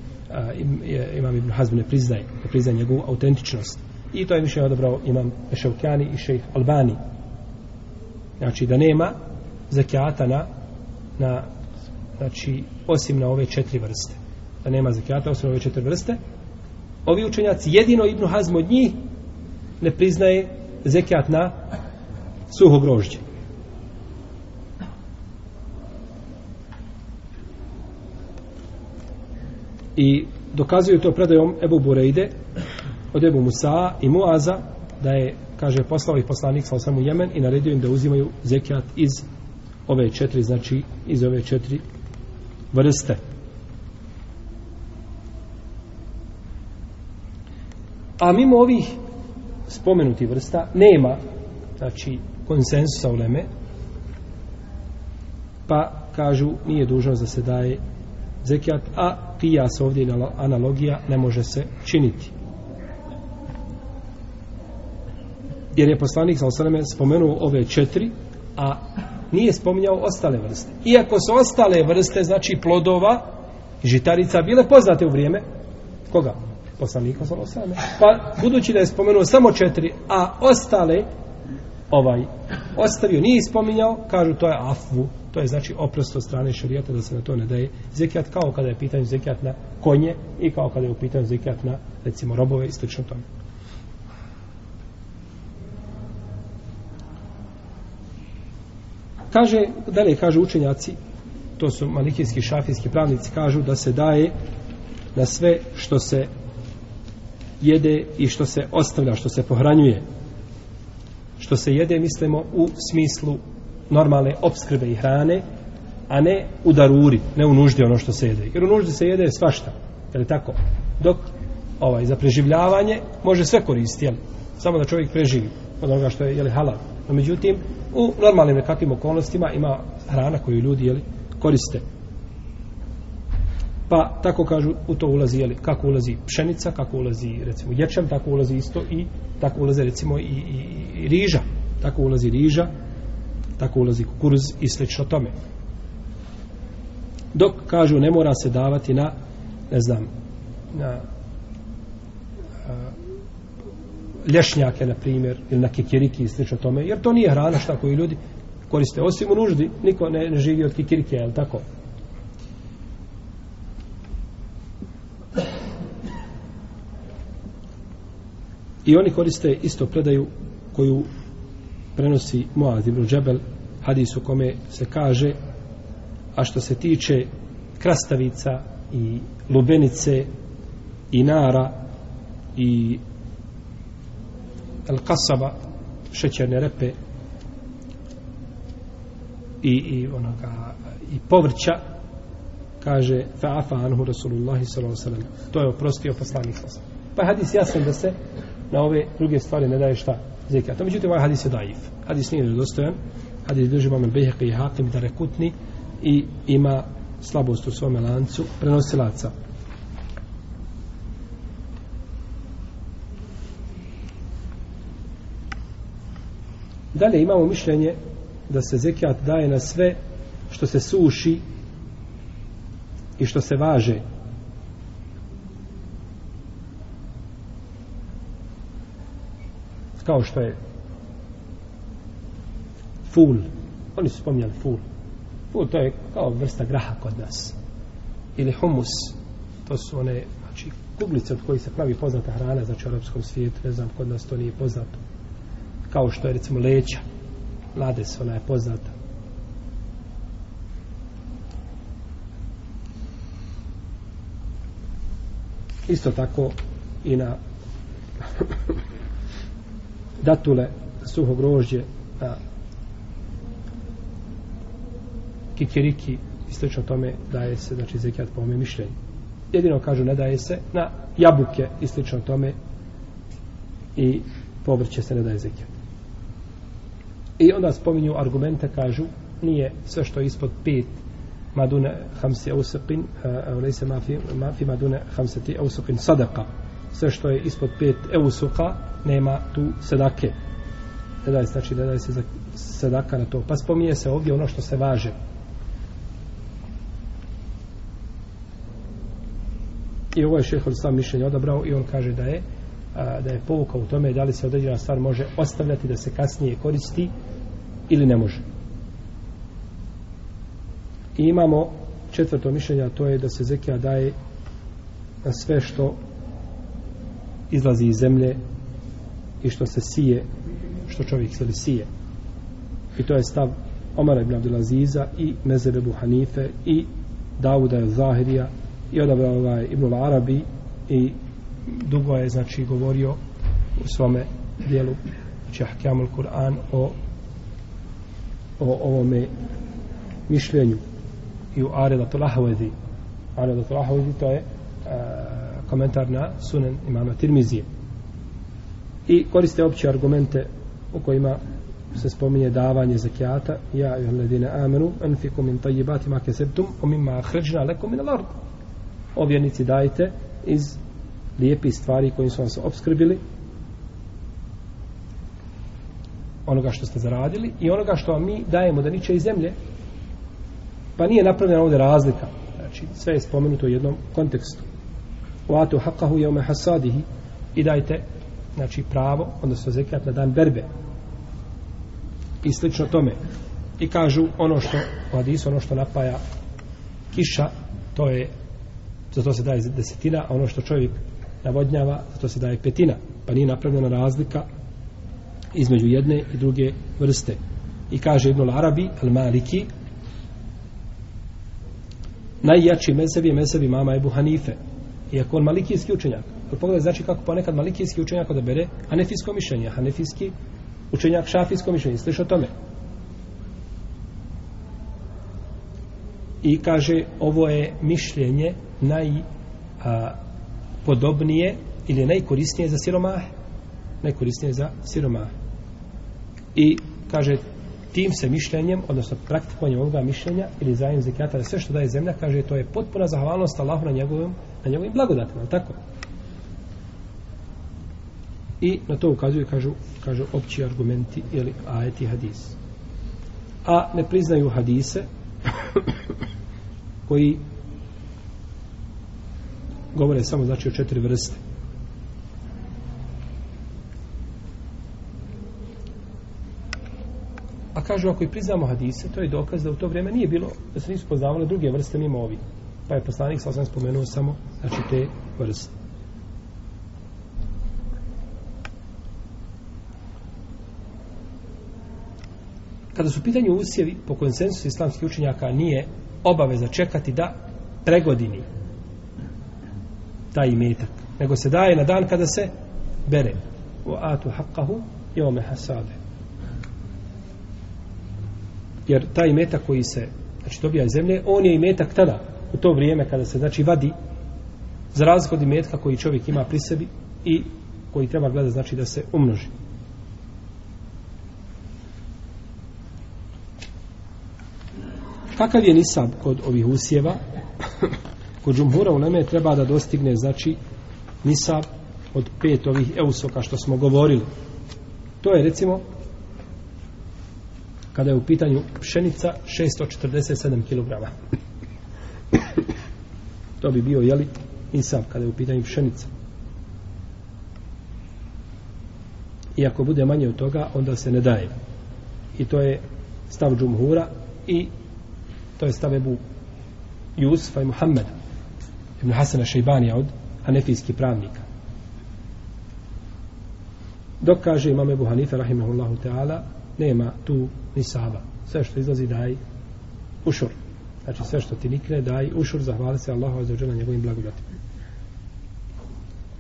Imam Ibn Hazm ne priznaje, ne priznaje njegovu autentičnost i to je više odabrao imam Ešaukjani i šejh Albani znači da nema zekijata na, na znači osim na ove četiri vrste. Da nema zekijata osim na ove četiri vrste ovi učenjaci jedino Ibnu Hazm od njih ne priznaje zekijat na suho grožđe. I dokazuju to predajom Ebu Bureide od Ebu Musa i Muaza da je, kaže, poslao ih poslanik sa osam u Jemen i naredio im da uzimaju zekijat iz ove četiri, znači iz ove četiri vrste. A mimo ovih spomenuti vrsta nema znači konsensusa u Leme pa kažu nije dužnost da se daje zekijat a kijas ovdje analogija ne može se činiti jer je poslanik sa osaleme spomenuo ove četiri, a nije spominjao ostale vrste. Iako su ostale vrste, znači plodova, žitarica, bile poznate u vrijeme, koga? Poslanika sa. Pa, budući da je spomenuo samo četiri, a ostale, ovaj, ostavio, nije spominjao, kažu to je afvu, to je znači oprost od strane šarijata da se na to ne daje zekijat, kao kada je pitanje zekijat na konje i kao kada je u pitanju zekijat na, recimo, robove i slično tome. Kaže, dalje kažu učenjaci, to su malikijski šafijski pravnici, kažu da se daje na sve što se jede i što se ostavlja, što se pohranjuje. Što se jede, mislimo, u smislu normalne obskrbe i hrane, a ne u daruri, ne u nuždi ono što se jede. Jer u nuždi se jede svašta, je li tako? Dok ovaj, za preživljavanje može sve koristiti, jel? Samo da čovjek preživi od onoga što je, je li halal. No, međutim, u normalnim nekakvim okolnostima ima hrana koju ljudi jeli, koriste. Pa tako kažu, u to ulazi, jeli, kako ulazi pšenica, kako ulazi, recimo, ječem, tako ulazi isto i tako ulazi, recimo, i, i, i riža. Tako ulazi riža, tako ulazi kukuruz i slično tome. Dok, kažu, ne mora se davati na, ne znam, na lješnjake, na primjer, ili na kikiriki i slično tome, jer to nije hrana šta koju ljudi koriste. Osim u nuždi, niko ne, ne živi od kikirike, je tako? I oni koriste isto predaju koju prenosi Muaz ibn Džebel, u kome se kaže, a što se tiče krastavica i lubenice i nara i el kasaba šećerne repe i, i onoga i povrća kaže fa'afa anhu Rasulullah sallallahu alejhi ve to je oprostio poslanik pa je hadis jasan da se na ove druge stvari ne daje šta zekat to međutim ovaj hadis je daif. Hadis nije dostojan hadis drži imam Bejhaqi i Hakim da rekutni i ima slabost u svome lancu prenosilaca. Dalje imamo mišljenje da se zekijat daje na sve što se suši i što se važe. Kao što je ful. Oni su spominjali ful. Ful to je kao vrsta graha kod nas. Ili humus. To su one znači, kuglice od kojih se pravi poznata hrana znači u arapskom svijetu. Ne znam, kod nas to nije poznato kao što je recimo leća. Lades, ona je poznata. Isto tako i na datule suho grožđe na kikiriki i slično tome daje se znači zekijat po ome mišljenju. Jedino kažu ne daje se na jabuke i slično tome i povrće se ne daje zekijat. I onda spominju argumente, kažu, nije sve što je ispod pet madune hamsi ausaqin, e, e, lejse mafi, mafi madune hamseti ausaqin sadaka. Sve što je ispod pet eusuka, nema tu sedake. Ne daje, znači, ne daje se sedaka na to. Pa spominje se ovdje ono što se važe. I ovo je šeho sam mišljenje odabrao i on kaže da je a, da je povuka u tome da li se određena stvar može ostavljati da se kasnije koristi ili ne može. I imamo četvrto mišljenje, a to je da se zekija daje na sve što izlazi iz zemlje i što se sije, što čovjek se li sije. I to je stav Omara ibn Abdelaziza i Mezebe Hanife i Davuda Zahirija i odabrao ovaj Ibn Arabi i dugo je znači govorio u svome dijelu znači, Čahkjamul Kur'an o o ovome mišljenju i u Aredatul Ahvezi. Aredatul Ahvezi to je uh, komentar na sunen imama Tirmizije. I koriste opće argumente u kojima se spominje davanje zekijata. Ja i ledine amenu anfiku min tajibati ma kesebtum o mimma ahređna lekom min al-ard. O vjernici dajte iz lijepi stvari kojim su vam se obskrbili onoga što ste zaradili i onoga što vam mi dajemo da niče iz zemlje. Pa nije napravljena ovdje razlika. Znači sve je spomenuto u jednom kontekstu. U atu haqahu jeume hasadihi. I dajte znači pravo odnosno zekat na dan berbe. I slično tome. I kažu ono što u hadisu ono što napaja kiša to je za to se daje desetina a ono što čovjek navodnjava, za to se daje petina, pa nije napravljena razlika između jedne i druge vrste. I kaže Ibn Arabi, al Maliki, najjači mezeb je mezeb imama Ebu Hanife. Iako on malikijski učenjak. Ali pogledaj, znači kako ponekad malikijski učenjak odabere hanefijsko mišljenje, hanefijski učenjak šafijsko mišljenje. Sliš o tome? I kaže, ovo je mišljenje naj podobnije ili najkorisnije za siromahe. Najkorisnije za siromahe. I kaže tim se mišljenjem, odnosno praktikovanjem ovoga mišljenja ili zajem zekijata da sve što daje zemlja, kaže to je potpuna zahvalnost Allahu na njegovim, na njegovim blagodatima, tako? I na to ukazuju, kažu, kažu opći argumenti ili ajeti hadis. A ne priznaju hadise koji govore samo znači o četiri vrste. A kažu, ako i priznamo hadise, to je dokaz da u to vrijeme nije bilo, da se nisu poznavale druge vrste mimo ovi. Pa je poslanik, sa sam spomenuo samo, znači te vrste. Kada su pitanju usjevi, po konsensusu islamskih učenjaka nije obaveza čekati da pregodini taj imetak, nego se daje na dan kada se bere. U atu haqqahu jome hasade jer taj metak koji se znači dobija iz zemlje, on je i metak tada, u to vrijeme kada se znači vadi za razliku od metka koji čovjek ima pri sebi i koji treba gledati znači da se umnoži. Kakav je nisab kod ovih usjeva? kod džumhura u Leme treba da dostigne znači nisab od pet ovih eusoka što smo govorili. To je recimo kada je u pitanju pšenica 647 kg. to bi bio, jeli, insaf kada je u pitanju pšenica. I ako bude manje od toga, onda se ne daje. I to je stav džumhura i to je stav Ebu Jusufa i Muhammeda Ibn Hasana Šeibanija od Hanefijskih pravnika. Dok kaže imam Ebu Hanife rahimahullahu ta'ala nema tu ni sava. Sve što izlazi daj ušur. Znači sve što ti nikne daj ušur, zahvali se Allahu za na njegovim blagodatima.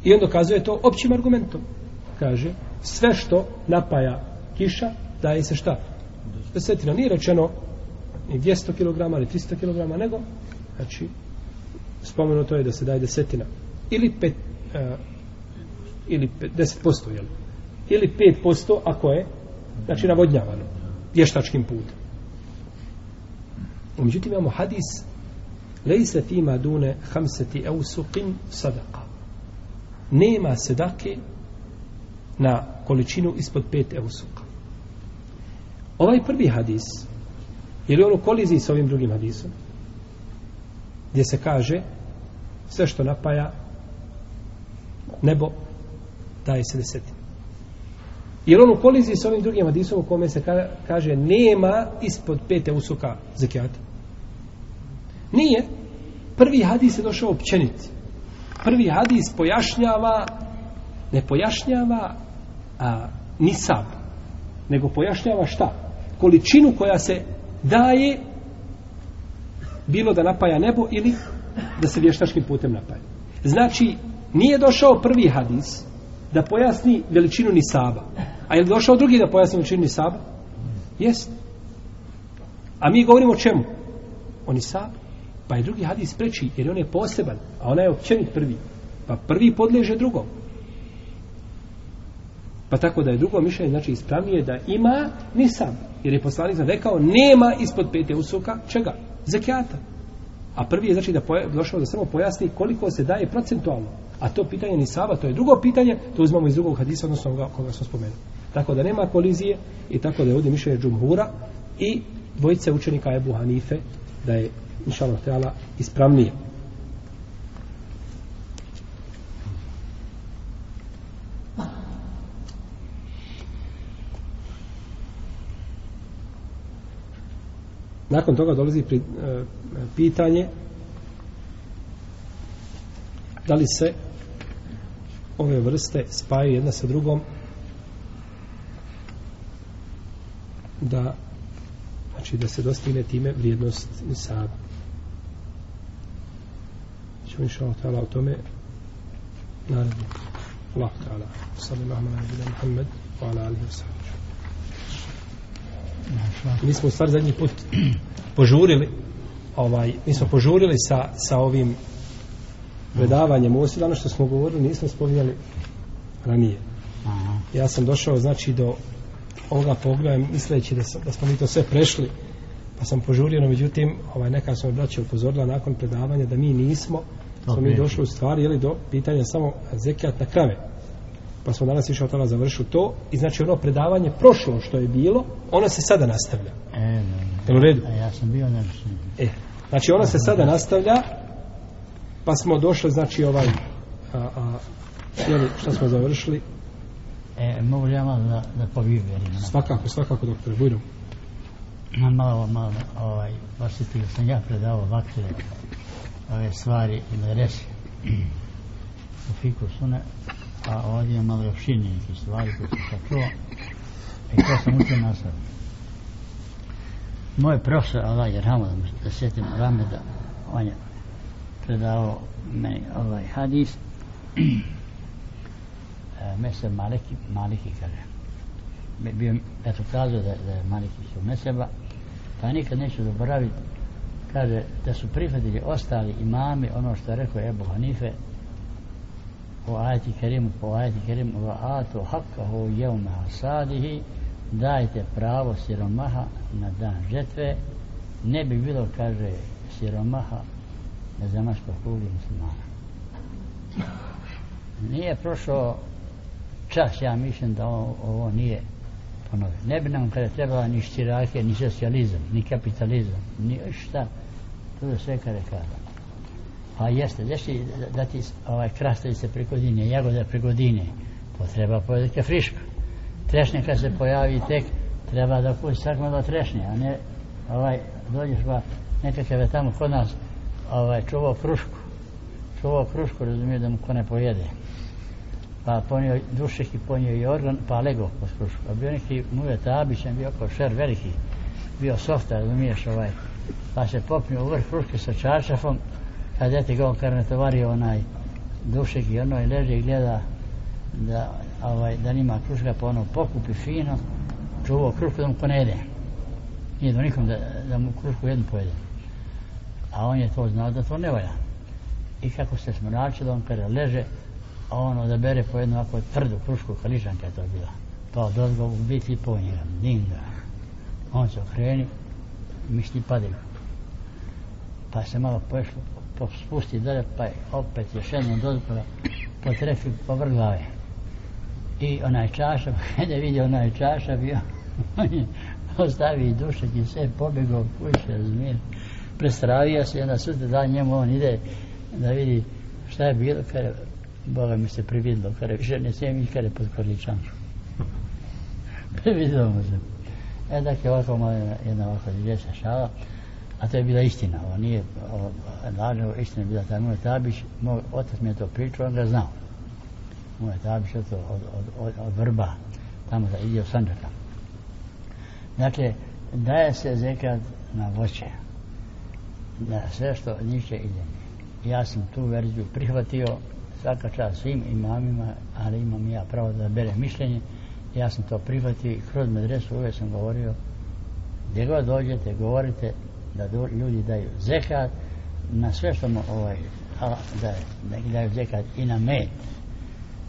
I on dokazuje to općim argumentom. Kaže, sve što napaja kiša, daje se šta? Desetina. Nije rečeno ni 200 kg, ni 300 kg, nego, znači, spomenuto je da se daje desetina. Ili pet, uh, ili pet, 10%, jel? Ili 5% ako je, znači, navodnjavano vještačkim putem. Međutim, imamo hadis lejse fima dune hamseti eusuqin sadaka. Nema sedake na količinu ispod pet eusuka. Ovaj prvi hadis je li on u koliziji s ovim drugim hadisom? Gdje se kaže sve što napaja nebo daje se desetina. Jer on u koliziji s ovim drugim hadisom u kome se kaže nema ispod pete usuka zekijata. Nije. Prvi hadis je došao općenit. Prvi hadis pojašnjava ne pojašnjava a, nisab nego pojašnjava šta? Količinu koja se daje bilo da napaja nebo ili da se vještačkim putem napaja. Znači, nije došao prvi hadis da pojasni veličinu nisaba. A je li došao drugi da pojasni veličinu nisaba? Jest. A mi govorimo o čemu? O nisabu. Pa je drugi hadis preči, jer on je poseban, a ona je općenit prvi. Pa prvi podleže drugom. Pa tako da je drugo mišljenje, znači ispravnije da ima nisab. Jer je poslanik rekao, nema ispod pete usuka, čega? Zekijata. A prvi je znači da poja, došao da samo pojasni koliko se daje procentualno. A to pitanje ni sava, to je drugo pitanje, to uzmamo iz drugog hadisa, odnosno onoga koga smo spomenuli. Tako da nema kolizije i tako da je ovdje mišljenje džumhura i dvojice učenika Ebu Hanife da je inšallah teala ispravnije. Nakon toga dolazi pri, e, pitanje da li se ove vrste spajaju jedna sa drugom da znači da se dostigne time vrijednost nisaba. Ćemo inša Allah ta'ala o tome naravno. Allah ta'ala. Sallallahu ahmad Muhammed wa ala alihi wa sallam. Mi smo u stvari zadnji put požurili ovaj, mi smo požurili sa, sa ovim predavanjem ovo ono što smo govorili nismo spominjali ranije. Ja sam došao znači do ovoga pogleda misleći da, sam, da smo mi to sve prešli pa sam požurio no međutim ovaj, neka sam braća upozorila nakon predavanja da mi nismo smo mi došli u stvari jeli, do pitanja samo zekijat na krave pa smo danas išao tada završiti to. I znači ono predavanje prošlo što je bilo ono se sada nastavlja. E, ne, ne. u redu? A ja sam bio nevišnji e, znači ono se sada nastavlja pa smo došli znači ovaj a, a, jeli, šta smo završili? E, mogu ja malo da, da povjerim svakako, svakako doktor Bujrom Ma malo, malo, ovaj, osjetio sam ja predavao ovakve ove stvari i da reši u fiku sune a ovdje je malo opširnije neke stvari koje sam sad čuo. I to sam učio na sad moj profesor Allah je ramo da, da sjetim Rameda. On je predao meni ovaj hadis. E, Meser Maliki Maliki kaže. Bio eto kazao da, da je Maliki su Meseba pa nikad neću zaboraviti kaže da su prihvatili ostali imami ono što je rekao Ebu Hanife u كريم kerimu كريم وآتوا حقه يوم حصاده dajte pravo siromaha na dan žetve. Ne bi bilo kaže siromaha na zemaškoj kugli muslimana. Nije prošao čas ja mislim da ovo, ovo nije ponovio. Ne bi nam kada trebala ni štirake ni socijalizam ni kapitalizam ni šta. To da sve kada kada. Pa jeste desi da ti ovaj krastavice preko dine jagode preko dine to treba pojeti friško trešnje kad se pojavi tek treba da kući sakma do trešnje a ne ovaj dođeš pa nekakav je tamo kod nas ovaj čuvao krušku čuvao krušku razumije da mu ko ne pojede. Pa ponio dušek i ponio i organ pa lego po krušku a bio neki muje tabićan bio kao šer veliki bio softa razumiješ ovaj. Pa se popnio u vrh kruške sa čaršafom kad dete ga on ne onaj dušek i ono i leže i gleda da, ovaj, da nima kruška pa ono pokupi fino čuvao krušku da mu ko ne jede nije do nikom da, da mu krušku jednu pojede. A on je to znao da to ne valja. I kako se smračilo on kada leže a on odabere po jednu ovako tvrdu krušku kališanka je to bila. Pa od u biti po njega dinga. On se okreni misli padaju. Pa se malo pošlo pa spusti dalje pa je opet još jednom dozgoda potrefi po vrglave i onaj čaša kad je vidio onaj čaša bio on je ostavi dušek i sve pobjegao kuće razumije prestravio se i onda sutra dan njemu on ide da vidi šta je bilo kada Boga mi se prividilo kada više ne smijem i kada pod korličanču prividilo mu se. E dakle ovako moja jedna ovako djeca šala a to je bila istina ovo nije lažno istina je bila taj Mule tabić moj otac mi je to pričao on ga znao Mule tabić je to od, od, od, od vrba tamo da ide u sanđaka dakle daje se zekat na voće na sve što niče ide. Ja sam tu verziju prihvatio svaka čast svim imamima ali imam ja pravo da berem mišljenje. Ja sam to prihvatio i kroz medresu uvijek sam govorio gdje god dođete govorite da do, ljudi daju zekat na sve što mu ovaj da, da daju zekat i na med.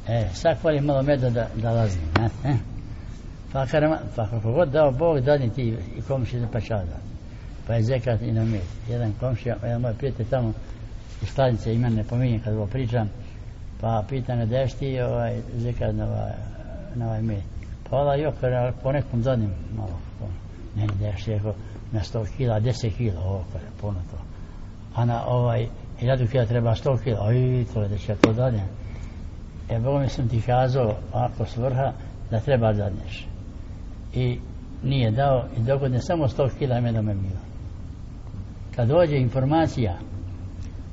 E, sad hvali malo meda da, da lazni ne, E? pa, kada, pa kako god dao Bog dadni ti i komši za pačada pa je zekat i na med. Jedan komšija, jedan moj prijatelj tamo iz stanice ima ne pominjem kad ovo pričam pa pita me deš ti ovaj zekat na ovaj, na ovaj med. Pa onda jokar po nekom zadnjem malo ne ne deš je na 100 kila 10 kila ovo pa kaže, puno to. A na ovaj hiljadu kila treba 100 kila oj to je da će to dadnem e Boga mi sam ti kazao ako svrha da treba dadneš i nije dao i dogodne samo 100 kila meda me bilo kad dođe informacija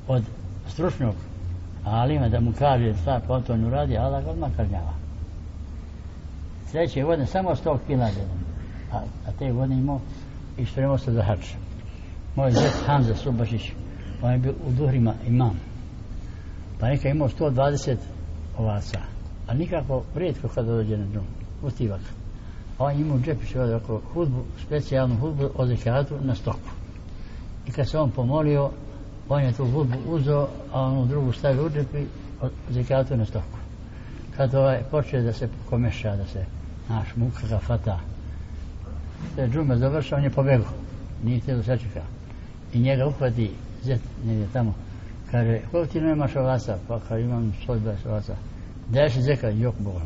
od stručnog alima da mu kaže šta po to ne uradi Allah ga odmah kažnjava. Sljedeće godine samo 100 kila a, a te godine imao i spremao se za hač moj zet Hanza Subašić on je bio u Duhrima imam. Pa neka imao 120 ovaca a nikako rijetko kada dođe na džum ustivak a on imao u džepi sve hudbu, specijalnu hudbu o zekatu na stoku. I kad se on pomolio on je tu hudbu uzeo a onu drugu stavio u džepi o zekatu na stoku. Kad ovaj počeo da se komeša da se naš muka ga fata te džume završao, on je pobegao nije htio da sačeka. I njega uhvati zet negdje tamo. Kaže koliko ti nemaš ovasa pa kad imam 120 ovasa daješ zeka jok boga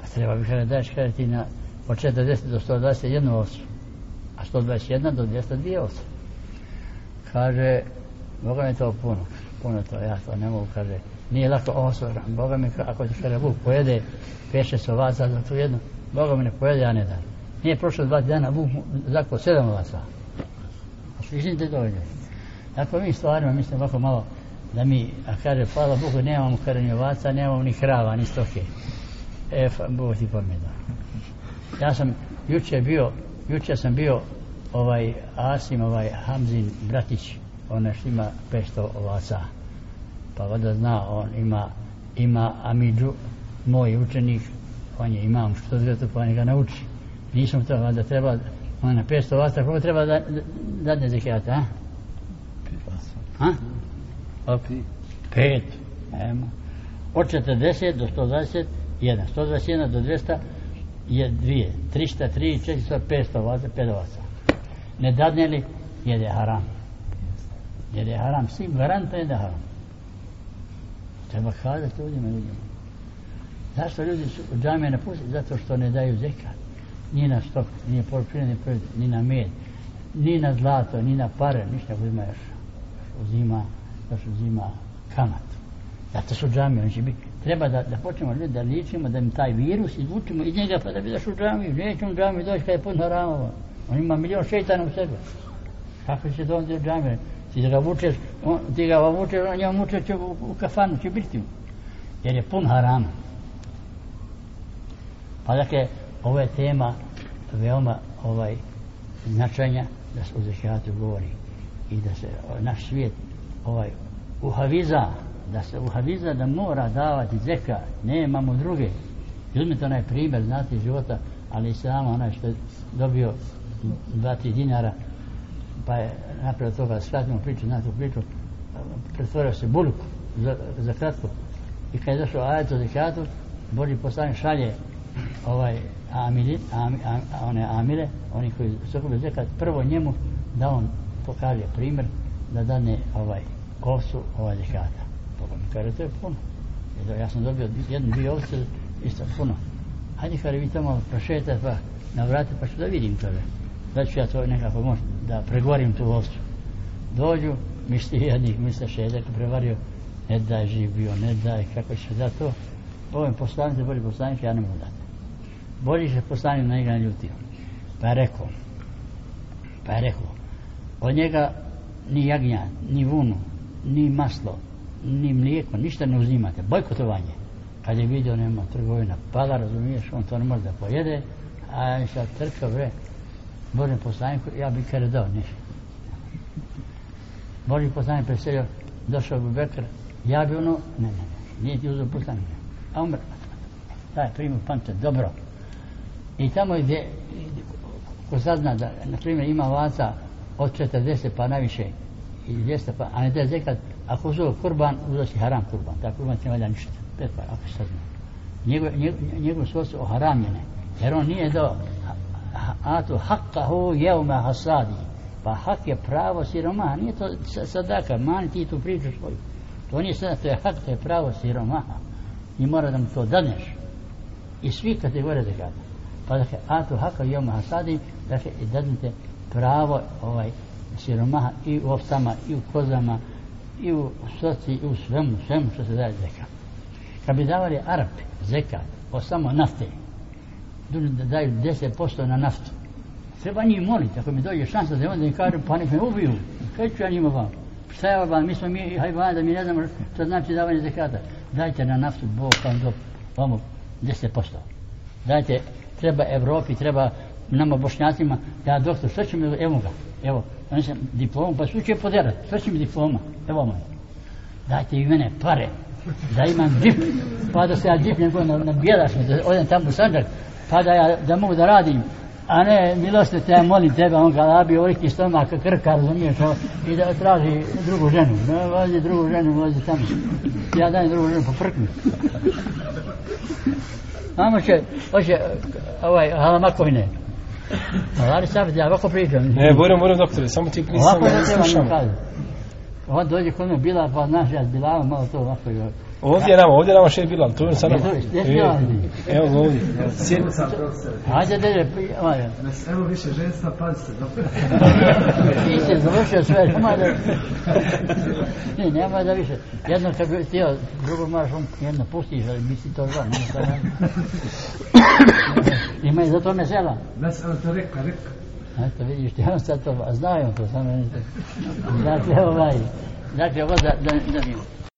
pa treba bi kada daješ kada ti na od 40 do 121 osu a 121 do 202 osu kaže boga mi to puno. Puno to ja to ne mogu. Kaže nije lako osoran boga mi ako ti kada Bog pojede peše se ovaca za tu jednu boga mi ne pojede ja ne dam nije prošlo dva dana Bog zaklo sedam ovaca a slični te dovoljno? Dakle, mi stvarno mislim ovako malo da mi, a kaže, hvala Bogu, nemamo kada ni ovaca, nemamo ni krava, ni stoke. E, Bog ti pomeda. Ja sam juče bio, juče sam bio ovaj Asim, ovaj Hamzin bratić, on što ima 500 ovaca. Pa voda zna, on ima, ima Amidžu, moj učenik, on je imam što zvetu, pa on ga nauči. Nisam to, da treba, Ona 500 vata, koliko treba da dadne zekijata, a? A? Od pet. Emo. Od 40 do 120, 1. 121 do 200 je dvije. 300, 3, 400, 500 vata, 5 vata. Ne dadne li, jede haram. Jede haram, svim garanta jede haram. Treba kazati ljudima, ljudima. Zašto ljudi su džamije ne pusti? Zato što ne daju zekat. Ni na stok, ni na poljoprivredni proizvod, ni na med, ni na zlato, ni na pare, ništa uzima još. Uzima, još uzima kamat. Zato su džamije, on će biti. Treba da, da počnemo ljudi da ličimo, da im taj virus izvučimo iz njega pa da bi došli u džamiju. Neće u džamiju doći kada je pun haramova. On ima milion šeitana u sebi. Kako će to onda u džamiju? Ti ga vučeš, on, ti ga vučeš, on ja vučeš će u, u kafanu, će biti. Jer je pun harama. Pa dakle, ovo je tema veoma ovaj značenja da se o zekijatu govori i da se naš svijet ovaj uhaviza da se uhaviza da mora davati zeka nemamo druge. Uzmite onaj primjer znate života ali i samo onaj što je dobio dva tri dinara pa je napravio toga skratimo priču znate priču pretvorio se buluk za, za kratko. I kad je došao ajet o zekijatu Boži poslanik šalje ovaj amili, am, am, one amile, oni koji su okupili zekat, prvo njemu da on pokaže primjer da dane ovaj kosu ovaj zekata. Pa mi kaže, to je puno. Jer ja sam dobio jednu, dvije ovce, isto puno. Hajde, kaže, vi tamo prošetate pa navrate, pa ću da vidim tebe. Da ću ja to nekako možda da pregovorim tu ovcu. Dođu, misli jednih, misle šedek, prevario, ne daj živ bio, ne daj, kako će da to. Ovo je poslanice, bolje poslanice, ja ne mogu dati. Bolji se poslanik na njega ljutio. Pa je rekao, pa je rekao, od njega ni jagnja, ni vunu, ni maslo, ni mlijeko, ništa ne uzimate, bojkotovanje. Kad je vidio nema trgovina, pala, razumiješ, on to ne može da pojede, a je sad trčao, bre, Božem poslaniku, ja bi kare dao ništa. Božem poslanik preselio, došao bi Bekr, ja bi ono, ne, ne, ne, nije ti uzeo poslanik. A umr, Taj primi pante, dobro. I tamo gdje, ko sazna da, na primjer, ima vaca od 40 pa najviše, i 200 pa, a ne da je zekat, ako uzeo kurban, uzeo si haram kurban, tako kurban ti ne valja ništa, pet pa, ako se sazna. Njegov, njegov, njegov su oharamljene, jer on nije do atu haqqahu jevme hasadi, pa hak je pravo siromaha, nije to sadaka, mani ti tu priču svoju. To nije sadaka, to je hak, to je pravo siromaha. I mora da mu to daneš. I svi kategorije zekata pa dakle atu haka joma hasadi dakle i dadnite pravo ovaj siromaha i u ovcama i u kozama i u soci i u svemu svemu što se daje zeka kad bi davali Arapi zeka o samo nafte duže da daju 10% na naftu treba njih moliti. Ako mi dođe šansa da onda im kažu, pa nek me ubiju. Kaj ću ja njima vam? Šta je vam? Mi smo mi hajvan da mi ne znamo što znači davanje zekata. Dajte na naftu Bog vam do vamo 10% dajte treba Evropi, treba nama bošnjacima, ja doktor, sve će mi, evo ga, evo, ja nisam diplomu, pa su će poderati, sve će mi diploma, evo moj. Dajte i mene pare, da imam dip, pa da se ja dip nego na, na bjelaš me, da odem tamo u Sanđak, pa da ja, da mogu da radim, a ne, milosti te, ja molim tebe, on ga labi, oviki stomak, krka, razumiješ, i da traži drugu ženu, ne, vozi drugu ženu, vozi tamo, ja dajem drugu ženu, poprkni. Mamo će, hoće, ovaj, halamakovine. Ali sad, ja ovako pričam. Ne, moram, moram doktore, samo ti nisam, ovako ne slušam. On dođe kod me bila, pa znaš, ja bila, malo to ovako. Jo. Ovdje je nama, ovdje je nama še je Bilal, tu je sa nama. Ja ovdje? Evo ga ovdje. Sjedno sam profesor. Hajde, dede, ovaj. Evo više ženstva, pazite. Ti si završio sve, nema da... Ne, nema da više. Jedno kad bi htio, drugo moraš on jedno pustiš, ali misli to zva, nema to nema. Ima i zato mesela. Da se on to rekao, rekao. Eto vidiš ti, on sad to, znaju to, samo ne Dakle, ovaj, dakle, ovo da, da, da, da,